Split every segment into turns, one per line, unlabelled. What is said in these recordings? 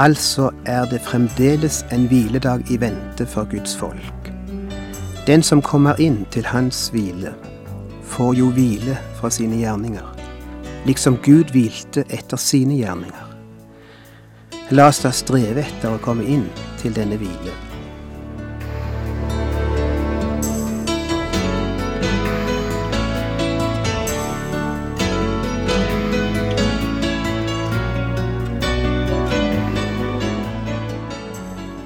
Altså er det fremdeles en hviledag i vente for Guds folk. Den som kommer inn til Hans hvile, får jo hvile fra sine gjerninger, liksom Gud hvilte etter sine gjerninger. La oss da streve etter å komme inn til denne hvile.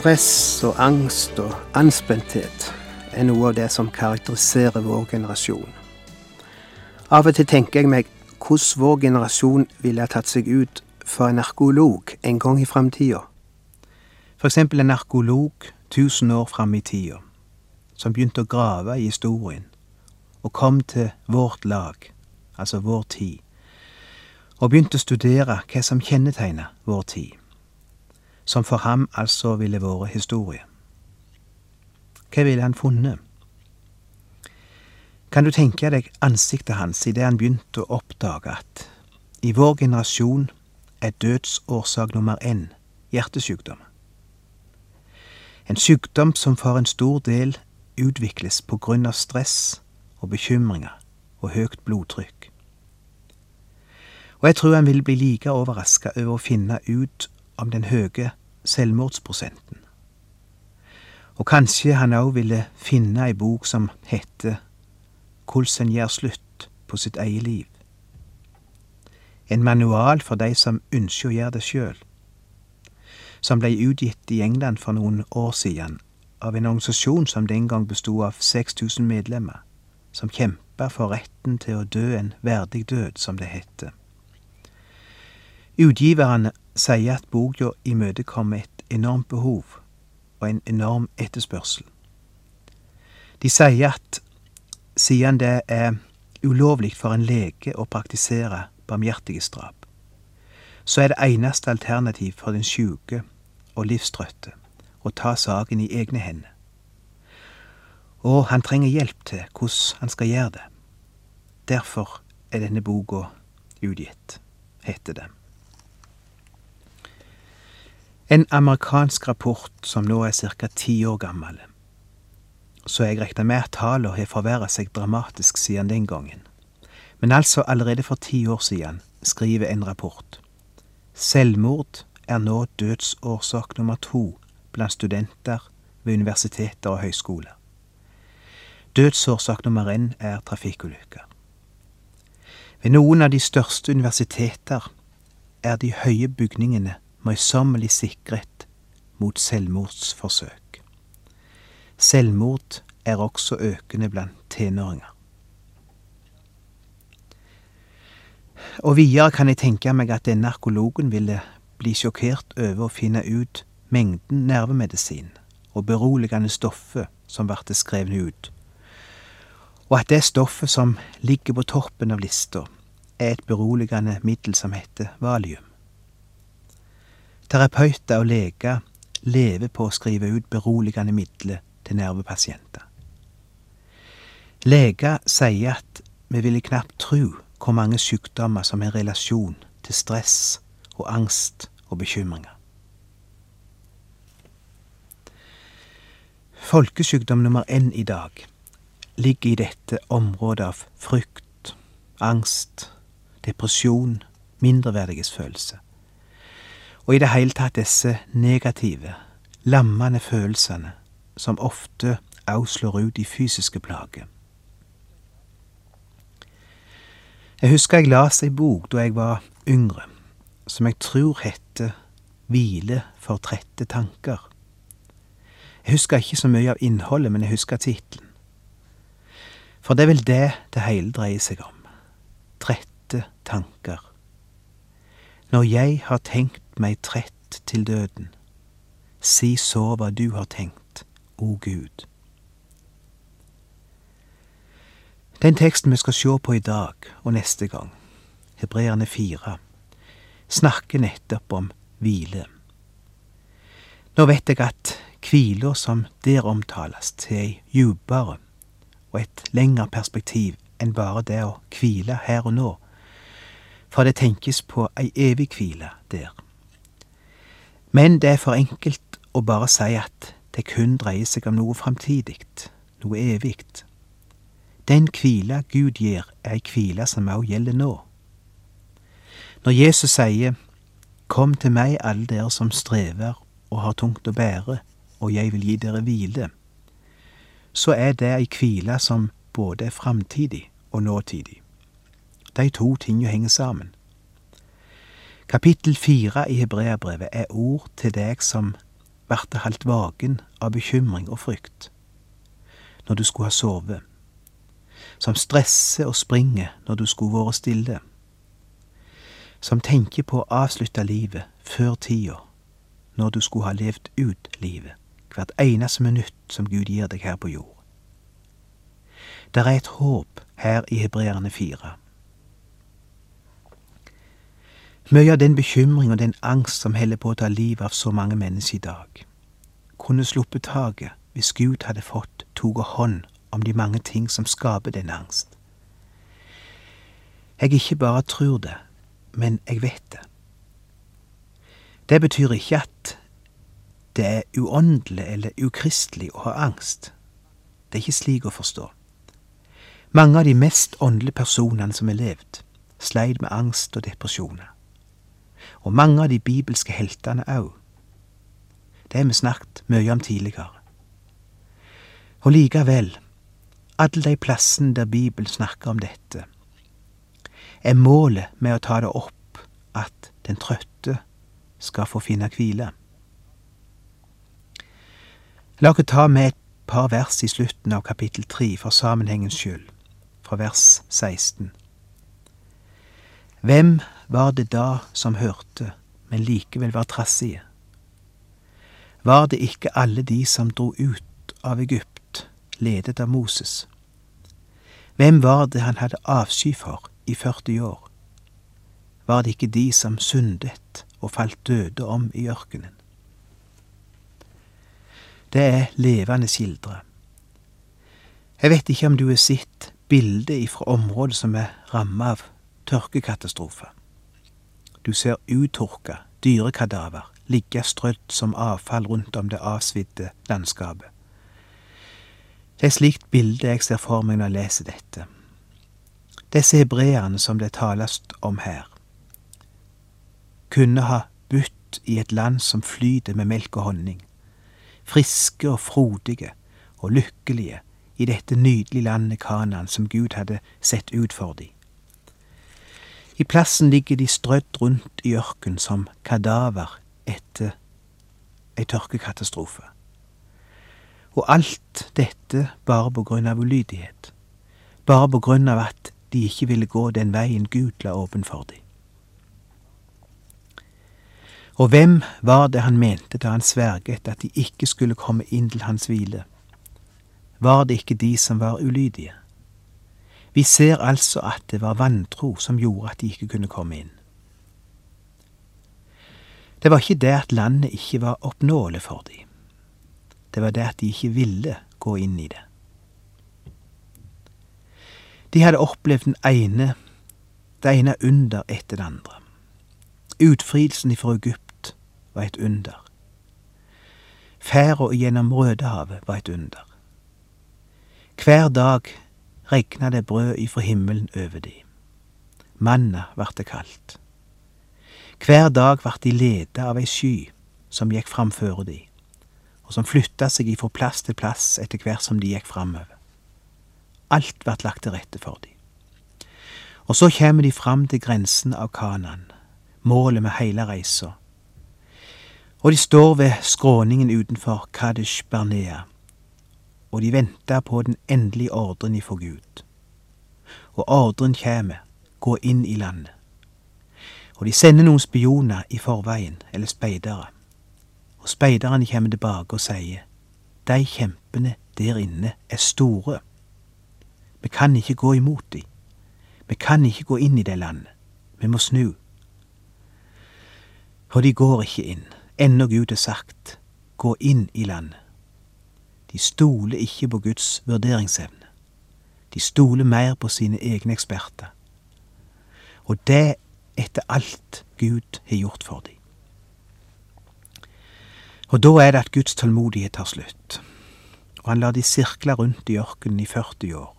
Stress og angst og anspenthet er noe av det som karakteriserer vår generasjon. Av og til tenker jeg meg hvordan vår generasjon ville ha tatt seg ut for en arkeolog en gang i framtida. Eksempel en arkeolog tusen år fram i tida, som begynte å grave i historien, og kom til vårt lag, altså vår tid, og begynte å studere hva som kjennetegner vår tid som for ham altså ville vært historie. Hva ville han funnet? Kan du tenke deg ansiktet hans idet han begynte å oppdage at i vår generasjon er dødsårsak nummer én hjertesykdom. En sykdom som for en stor del utvikles på grunn av stress og bekymringer og høyt blodtrykk. Og jeg tror han vil bli like overraska over å finne ut om den høye selvmordsprosenten. Og kanskje han òg ville finne ei bok som heter Hvordan en gjør slutt på sitt eget liv. En manual for de som ønsker å gjøre det sjøl. Som ble utgitt i England for noen år siden av en organisasjon som den gang bestod av 6000 medlemmer, som kjempa for retten til å dø en verdig død, som det heter. Utgiverne sier at boka imøtekommer et enormt behov og en enorm etterspørsel. De sier at siden det er ulovlig for en lege å praktisere barmhjertighetsdrap, så er det eneste alternativ for den sjuke og livstrøtte å ta saken i egne hender. Og han trenger hjelp til hvordan han skal gjøre det. Derfor er denne boka utgitt, heter det. En amerikansk rapport som nå er ca. ti år gammel. Så jeg regner med at tallene har forverret seg dramatisk siden den gangen. Men altså allerede for ti år siden skriver en rapport. Selvmord er nå dødsårsak nummer to blant studenter ved universiteter og høyskoler. Dødsårsak nummer én er trafikkulykker. Ved noen av de største universiteter er de høye bygningene møysommelig sikret mot selvmordsforsøk. Selvmord er også økende blant tenåringer. Og videre kan jeg tenke meg at denne arkeologen ville bli sjokkert over å finne ut mengden nervemedisin og beroligende stoffer som ble skrevet ut, og at det stoffet som ligger på toppen av lista, er et beroligende middel som heter valium. Terapeuter og leger lever på å skrive ut beroligende midler til nervepasienter. Leger sier at vi ville knapt tro hvor mange sykdommer som har relasjon til stress og angst og bekymringer. Folkesykdom nummer én i dag ligger i dette området av frykt, angst, depresjon, mindreverdighetsfølelse og i det hele tatt disse negative, lammende følelsene som ofte òg slår ut i fysiske plager. Jeg husker jeg las ei bok da jeg var yngre, som jeg tror heter Hvile for trette tanker. Jeg husker ikke så mye av innholdet, men jeg husker tittelen. For det er vel det det hele dreier seg om. Trette tanker. Når jeg har tenkt meg trett til døden, si så hva du har tenkt, o Gud. Den teksten vi skal se på i dag og neste gang, Hebreerne fire, snakker nettopp om hvile. Nå vet jeg at hvila som der omtales, til ei djupere og et lengre perspektiv enn bare det å hvile her og nå, for det tenkes på ei evig hvile der. Men det er for enkelt å bare si at det kun dreier seg om noe framtidig, noe evig. Den kvila Gud gir, er ei hvile som òg gjelder nå. Når Jesus sier Kom til meg, alle dere som strever og har tungt å bære, og jeg vil gi dere hvile, så er det ei hvile som både er framtidig og nåtidig. De to tingene henger sammen. Kapittel fire i Hebreabrevet er ord til deg som varte halvt vaken av bekymring og frykt når du skulle ha sovet, som stresser og springer når du skulle vært stille, som tenker på å avslutte livet før tida, når du skulle ha levd ut livet, hvert eneste minutt som Gud gir deg her på jord. Det er et håp her i Hebreerne fire. Mye av den bekymring og den angst som holder på å ta livet av så mange mennesker i dag, kunne sluppet taket hvis Gud hadde fått tatt hånd om de mange ting som skaper den angst. Jeg ikke bare tror det, men jeg vet det. Det betyr ikke at det er uåndelig eller ukristelig å ha angst. Det er ikke slik å forstå. Mange av de mest åndelige personene som har levd, sleit med angst og depresjoner. Og mange av de bibelske heltene òg. Det har vi snakket mye om tidligere. Og likevel, alle de plassene der Bibelen snakker om dette, er målet med å ta det opp at den trøtte skal få finne hvile. La oss ta med et par vers i slutten av kapittel tre for sammenhengens skyld, fra vers 16. Hvem var det da som hørte, men likevel var trassige? Var det ikke alle de som dro ut av Egypt, ledet av Moses? Hvem var det han hadde avsky for i 40 år? Var det ikke de som syndet og falt døde om i ørkenen? Det er levende skildre. Jeg vet ikke om du har sett bildet ifra området som er rammet av tørkekatastrofe. Du ser uttørka dyrekadaver ligge strødd som avfall rundt om det avsvidde landskapet. Det er slikt bilde jeg ser for meg når jeg leser dette. Disse hebreerne som det tales om her, kunne ha budt i et land som flyter med melk og honning, friske og frodige og lykkelige i dette nydelige landet Kanan som Gud hadde sett ut for dem. I plassen ligger de strødd rundt i ørken som kadaver etter ei tørkekatastrofe. Og alt dette bare på grunn av ulydighet, bare på grunn av at de ikke ville gå den veien Gud la åpen for dem. Og hvem var det han mente da han sverget at de ikke skulle komme inn til hans hvile? Var det ikke de som var ulydige? Vi ser altså at det var vantro som gjorde at de ikke kunne komme inn. Det var ikke det at landet ikke var oppnåelig for dem. Det var det at de ikke ville gå inn i det. De hadde opplevd den ene, det ene under etter det andre. Utfrielsen fra Egypt var et under. Ferda gjennom Rødehavet var et under. Hver dag regna det brød ifra himmelen over de. Manna vart det kalt. Hver dag vart de leda av ei sky som gikk framføre de, og som flytta seg ifra plass til plass etter hvert som de gikk framover. Alt vart lagt til rette for de. Og så kjem de fram til grensen av Kanan, målet med heile reisa. Og de står ved skråningen utenfor Kadesh Bernea og de venta på den endelige ordren ifra Gud. Og ordren kjem, gå inn i landet. Og de sender noen spioner i forveien, eller speidere. Og speiderne kjem tilbake og sier, de kjempene der inne er store. Vi kan ikke gå imot dem. Vi kan ikke gå inn i det landet. Vi må snu. Og de går ikke inn, ennå Gud har sagt, gå inn i landet. De stoler ikke på Guds vurderingsevne. De stoler mer på sine egne eksperter. Og det etter alt Gud har gjort for dem. Og da er det at Guds tålmodighet tar slutt, og han lar de sirkle rundt i ørkenen i 40 år.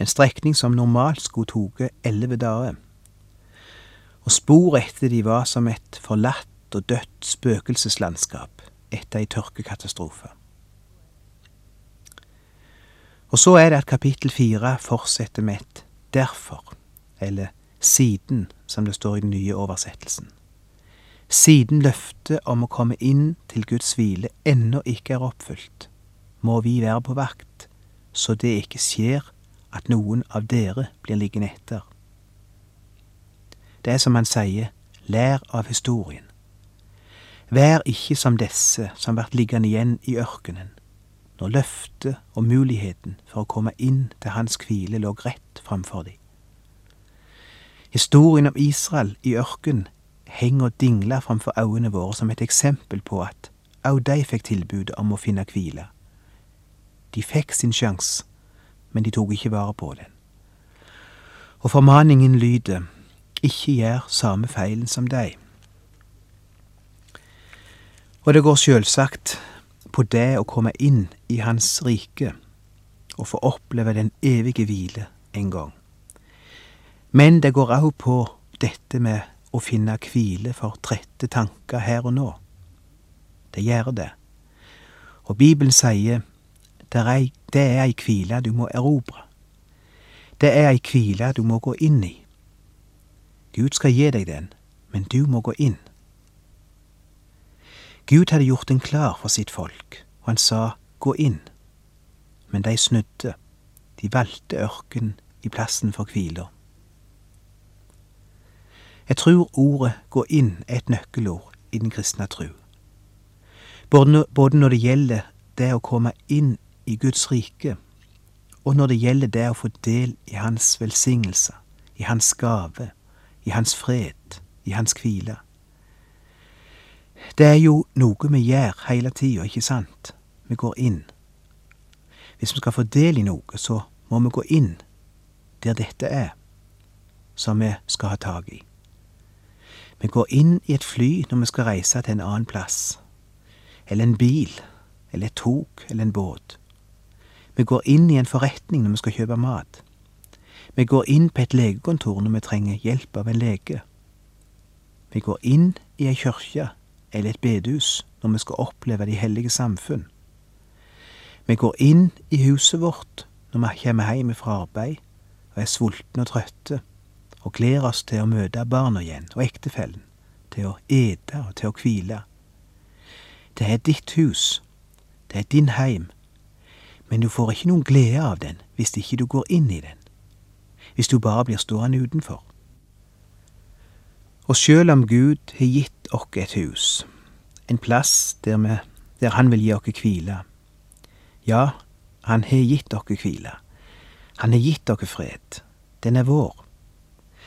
En strekning som normalt skulle tatt elleve dager. Og sporet etter de var som et forlatt og dødt spøkelseslandskap etter ei tørkekatastrofe. Og så er det at kapittel fire fortsetter med et derfor, eller siden, som det står i den nye oversettelsen. Siden løftet om å komme inn til Guds hvile ennå ikke er oppfylt, må vi være på vakt, så det ikke skjer at noen av dere blir liggende etter. Det er som han sier, lær av historien. Vær ikke som disse som blir liggende igjen i ørkenen, når løftet og muligheten for å komme inn til hans hvile lå rett framfor dem. Historien om Israel i ørken henger og dingler framfor øynene våre som et eksempel på at òg de fikk tilbudet om å finne hvile. De fikk sin sjanse, men de tok ikke vare på den. Og formaningen lyder ikke gjør samme feilen som deg. Og det går sjølsagt på det å komme inn i Hans rike og få oppleve den evige hvile en gang. Men det går òg på dette med å finne hvile for trette tanker her og nå. Det gjør det. Og Bibelen sier det er ei hvile du må erobre. Det er ei hvile du må gå inn i. Gud skal gi deg den, men du må gå inn. Gud hadde gjort den klar for sitt folk, og han sa gå inn. Men de snudde. De valgte ørken i plassen for hvila. Jeg tror ordet gå inn er et nøkkelord i den kristne tru. Både når det gjelder det å komme inn i Guds rike, og når det gjelder det å få del i Hans velsignelse, i Hans gave, i Hans fred, i Hans hvile. Det er jo noe vi gjør hele tida, ikke sant? Vi går inn. Hvis vi skal få del i noe, så må vi gå inn der dette er, som vi skal ha tak i. Vi går inn i et fly når vi skal reise til en annen plass, eller en bil, eller et tog, eller en båt. Vi går inn i en forretning når vi skal kjøpe mat. Vi går inn på et legekontor når vi trenger hjelp av en lege. Vi går inn i ei kirke eller et bedehus når vi skal oppleve de hellige samfunn. Vi går inn i huset vårt når vi kommer hjem fra arbeid og er sultne og trøtte og gleder oss til å møte barna igjen og ektefellen, til å ete og til å hvile. Det er ditt hus, det er din heim, men du får ikke noen glede av den hvis ikke du går inn i den, hvis du bare blir stående utenfor. Og sjøl om Gud har gitt oss et hus, en plass der, vi, der Han vil gi oss hvile, ja, Han har gitt oss hvile, Han har gitt oss fred, den er vår.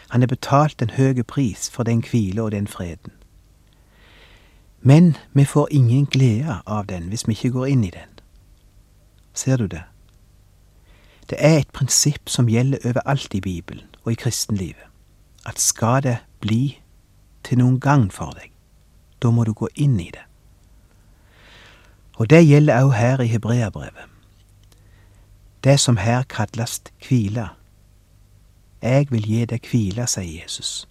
Han har betalt en høy pris for den hvile og den freden. Men vi får ingen glede av den hvis vi ikke går inn i den. Ser du det? Det er et prinsipp som gjelder overalt i Bibelen og i kristenlivet, at skal det bli til noen gagn for deg, da må du gå inn i det. Og det gjelder òg her i Hebreabrevet. Det som her kalles hvile, jeg vil gi deg hvile, sier Jesus.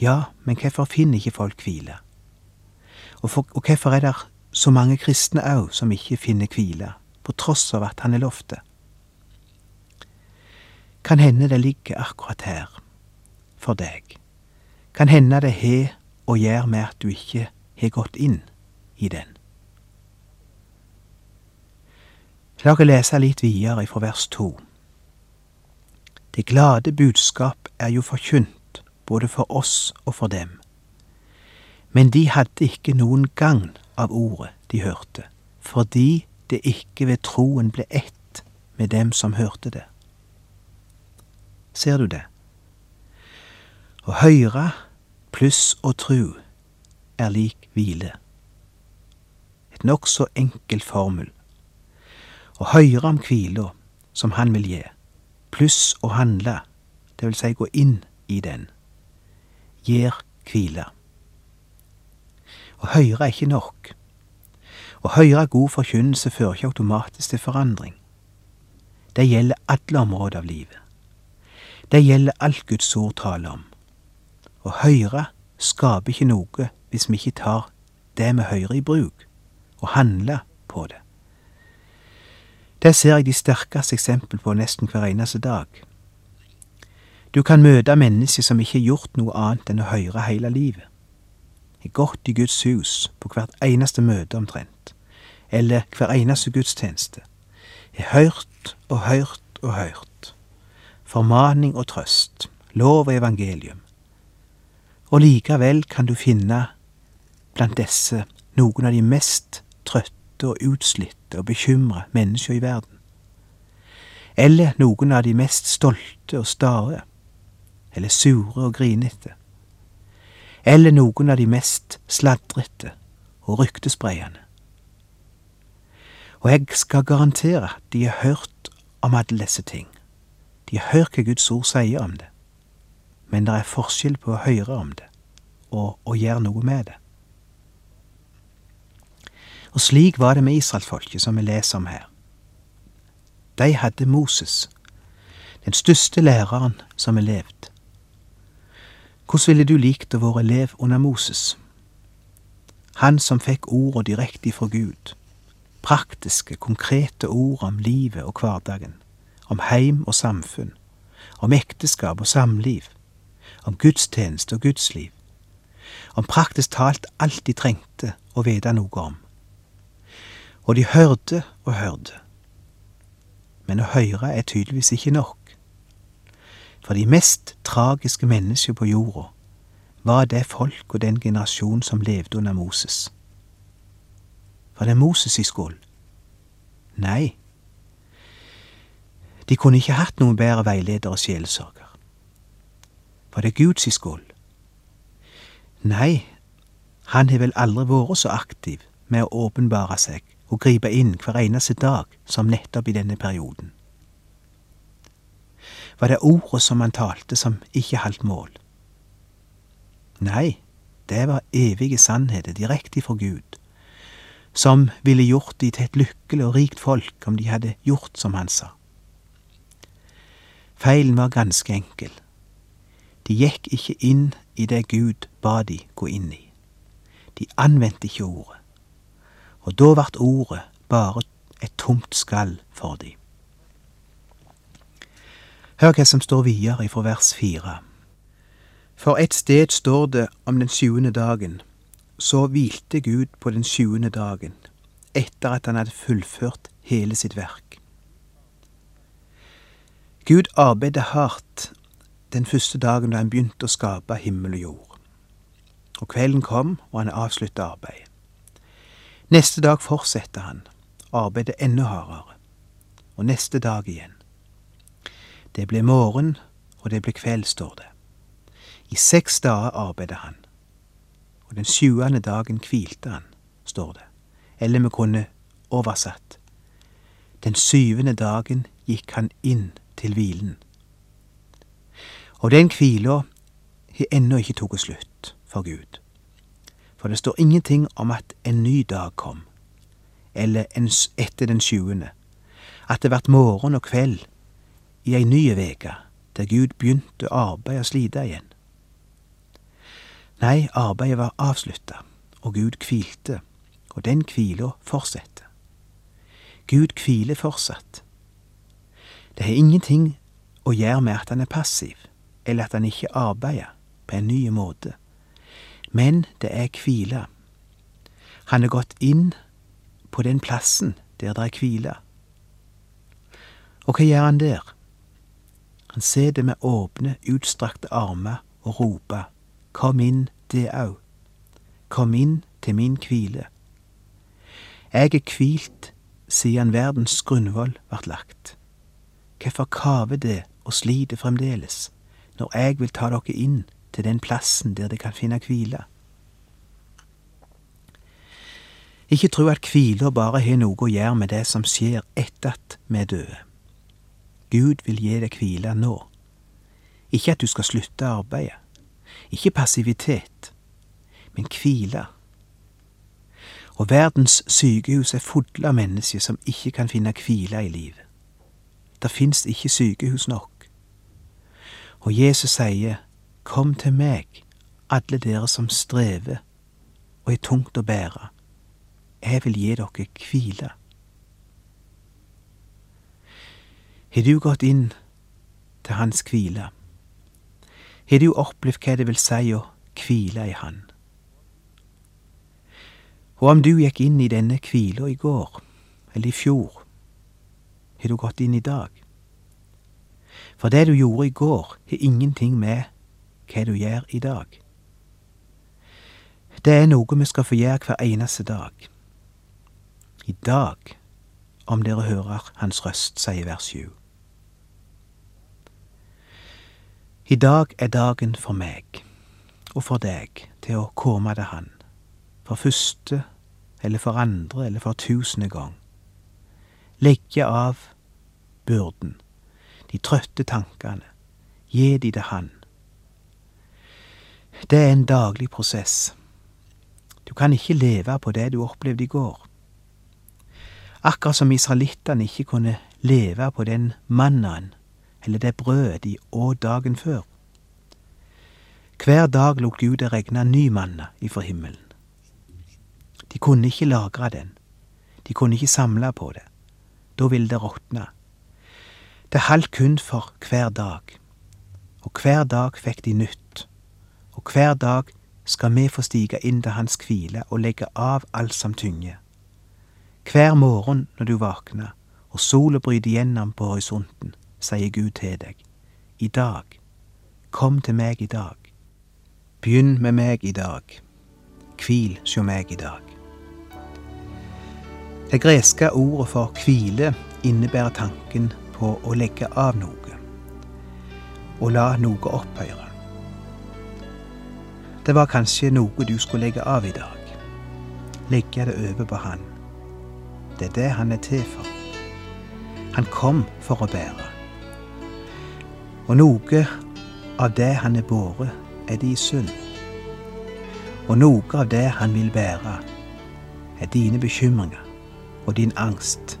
Ja, men hvorfor finner ikke folk hvile? Og, for, og hvorfor er det så mange kristne òg som ikke finner hvile, på tross av at han er lovt det? Kan hende det ligger akkurat her, for deg. Kan hende det har å gjøre med at du ikke har gått inn i den. La oss lese litt videre fra vers to. Det glade budskap er jo forkynt både for oss og for dem. Men de hadde ikke noen gagn av ordet de hørte, fordi det ikke ved troen ble ett med dem som hørte det. Ser du det? Å høre pluss å tru er lik hvile. Et nokså enkel formel. Å høre om hvila som Han vil gi, pluss å handle, det vil si gå inn i den, gir hvile. Å høre er ikke nok. Å høre god forkynnelse fører ikke automatisk til forandring. Det gjelder alle områder av livet. Det gjelder alt Guds ord taler om. Å høre skaper ikke noe hvis vi ikke tar det vi hører i bruk, og handler på det. Det ser jeg de sterkeste eksempel på nesten hver eneste dag. Du kan møte mennesker som ikke har gjort noe annet enn å høre hele livet. Er gått i Guds hus på hvert eneste møte omtrent, eller hver eneste gudstjeneste. Er hørt og hørt og hørt. Formaning og trøst, lov og evangelium. Og likevel kan du finne blant disse noen av de mest trøtte og utslitte og bekymra mennesker i verden. Eller noen av de mest stolte og stae. Eller sure og grinete. Eller noen av de mest sladrete og ryktespreiende. Og jeg skal garantere at de har hørt om alle disse ting. De har hørt hva Guds ord sier om det. Men det er forskjell på å høre om det og å gjøre noe med det. Og slik var det med israelsfolket som vi leser om her. De hadde Moses, den største læreren som er levd. Hvordan ville du likt å være elev under Moses? Han som fikk orda direkte ifra Gud. Praktiske, konkrete ord om livet og hverdagen. Om heim og samfunn. Om ekteskap og samliv. Om gudstjeneste og gudsliv. Om praktisk talt alt de trengte å vite noe om. Og de hørte og hørte. Men å høre er tydeligvis ikke nok. For de mest tragiske mennesker på jorda var det folk og den generasjon som levde under Moses. Var det Moses i skål? Nei. De kunne ikke hatt noen bedre veileder og sjelesørger. Var det Guds skål? Nei, han har vel aldri vært så aktiv med å åpenbare seg og gripe inn hver eneste dag som nettopp i denne perioden. Var det ordet som han talte som ikke holdt mål? Nei, det var evige sannheter direkte ifra Gud, som ville gjort de til et lykkelig og rikt folk om de hadde gjort som han sa. Feilen var ganske enkel. De gikk ikke inn i det Gud ba de gå inn i. De anvendte ikke ordet, og da vart ordet bare et tomt skall for de. Hør hva som står videre fra vers fire. For et sted står det om den sjuende dagen, så hvilte Gud på den sjuende dagen, etter at han hadde fullført hele sitt verk. Gud arbeidet hardt den første dagen da han begynte å skape himmel og jord. Og kvelden kom, og han avslutta arbeidet. Neste dag fortsetter han, arbeidet enda hardere. Og neste dag igjen. Det ble morgen, og det ble kveld, står det. I seks dager arbeidet han. Og den sjuende dagen hvilte han, står det. Eller vi kunne oversatt. Den syvende dagen gikk han inn til hvilen. Og den hvila har ennå ikke tatt slutt for Gud. For det står ingenting om at en ny dag kom, eller etter den sjuende, at det vart morgen og kveld i ei ny veke, der Gud begynte å arbeide og slite igjen. Nei, arbeidet var avslutta, og Gud hvilte, og den hvila fortsetter. Gud hviler fortsatt. Det har ingenting å gjøre med at han er passiv eller at han ikke arbeider på en ny måte. Men det er hvile. Han er gått inn på den plassen der det er hvile. Og hva gjør han der? Han sitter med åpne, utstrakte armer og roper, Kom inn, det òg. Kom inn til min hvile. Jeg er kvilt siden verdens grunnvoll vart lagt. Hvorfor kaver det og sliter fremdeles, når jeg vil ta dere inn til den plassen der dere kan finne hvile? Ikke tro at hvila bare har noe å gjøre med det som skjer etter at vi er døde. Gud vil gi deg hvile nå. Ikke at du skal slutte arbeidet. Ikke passivitet, men hvile. Og verdens sykehus er fulle av mennesker som ikke kan finne hvile i livet. Det fins ikke sykehus nok. Og Jesus sier, Kom til meg, alle dere som strever og er tungt å bære. Jeg vil gi dere hvile. Har du gått inn til Hans hvile? Har du opplevd hva det vil si å hvile i Han? Og om du gikk inn i denne hvila i går, eller i fjor, har du gått inn i dag? For det du gjorde i går, har ingenting med hva du gjør i dag. Det er noe vi skal få gjøre hver eneste dag. I dag, om dere hører Hans røst, sier vers 7. I dag er dagen for meg og for deg til å komme til Han, for første eller for andre eller for tusende gang. Legge av byrden, de trøtte tankene, gi de til Han. Det er en daglig prosess. Du kan ikke leve på det du opplevde i går. Akkurat som israelittene ikke kunne leve på den mannaen eller det brødet de åt dagen før. Hver dag lot Gud det regne ny manna ifra himmelen. De kunne ikke lagre den. De kunne ikke samle på det. Da ville det råtne. Det haldt kun for hver dag. Og hver dag fikk de nytt. Og hver dag skal vi få stige inn til hans hvile og legge av alt som tynger. Hver morgen når du våkner og sola bryter gjennom på horisonten, sier Gud til deg, i dag, kom til meg i dag. Begynn med meg i dag. Hvil sjå meg i dag. Det greske ordet for hvile innebærer tanken på å legge av noe, og la noe opphøre. Det var kanskje noe du skulle legge av i dag. Legge det over på Han. Det er det Han er til for. Han kom for å bære. Og noe av det han er båret, er din synd. Og noe av det han vil bære, er dine bekymringer og din angst,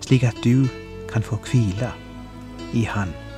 slik at du kan få hvile i Han.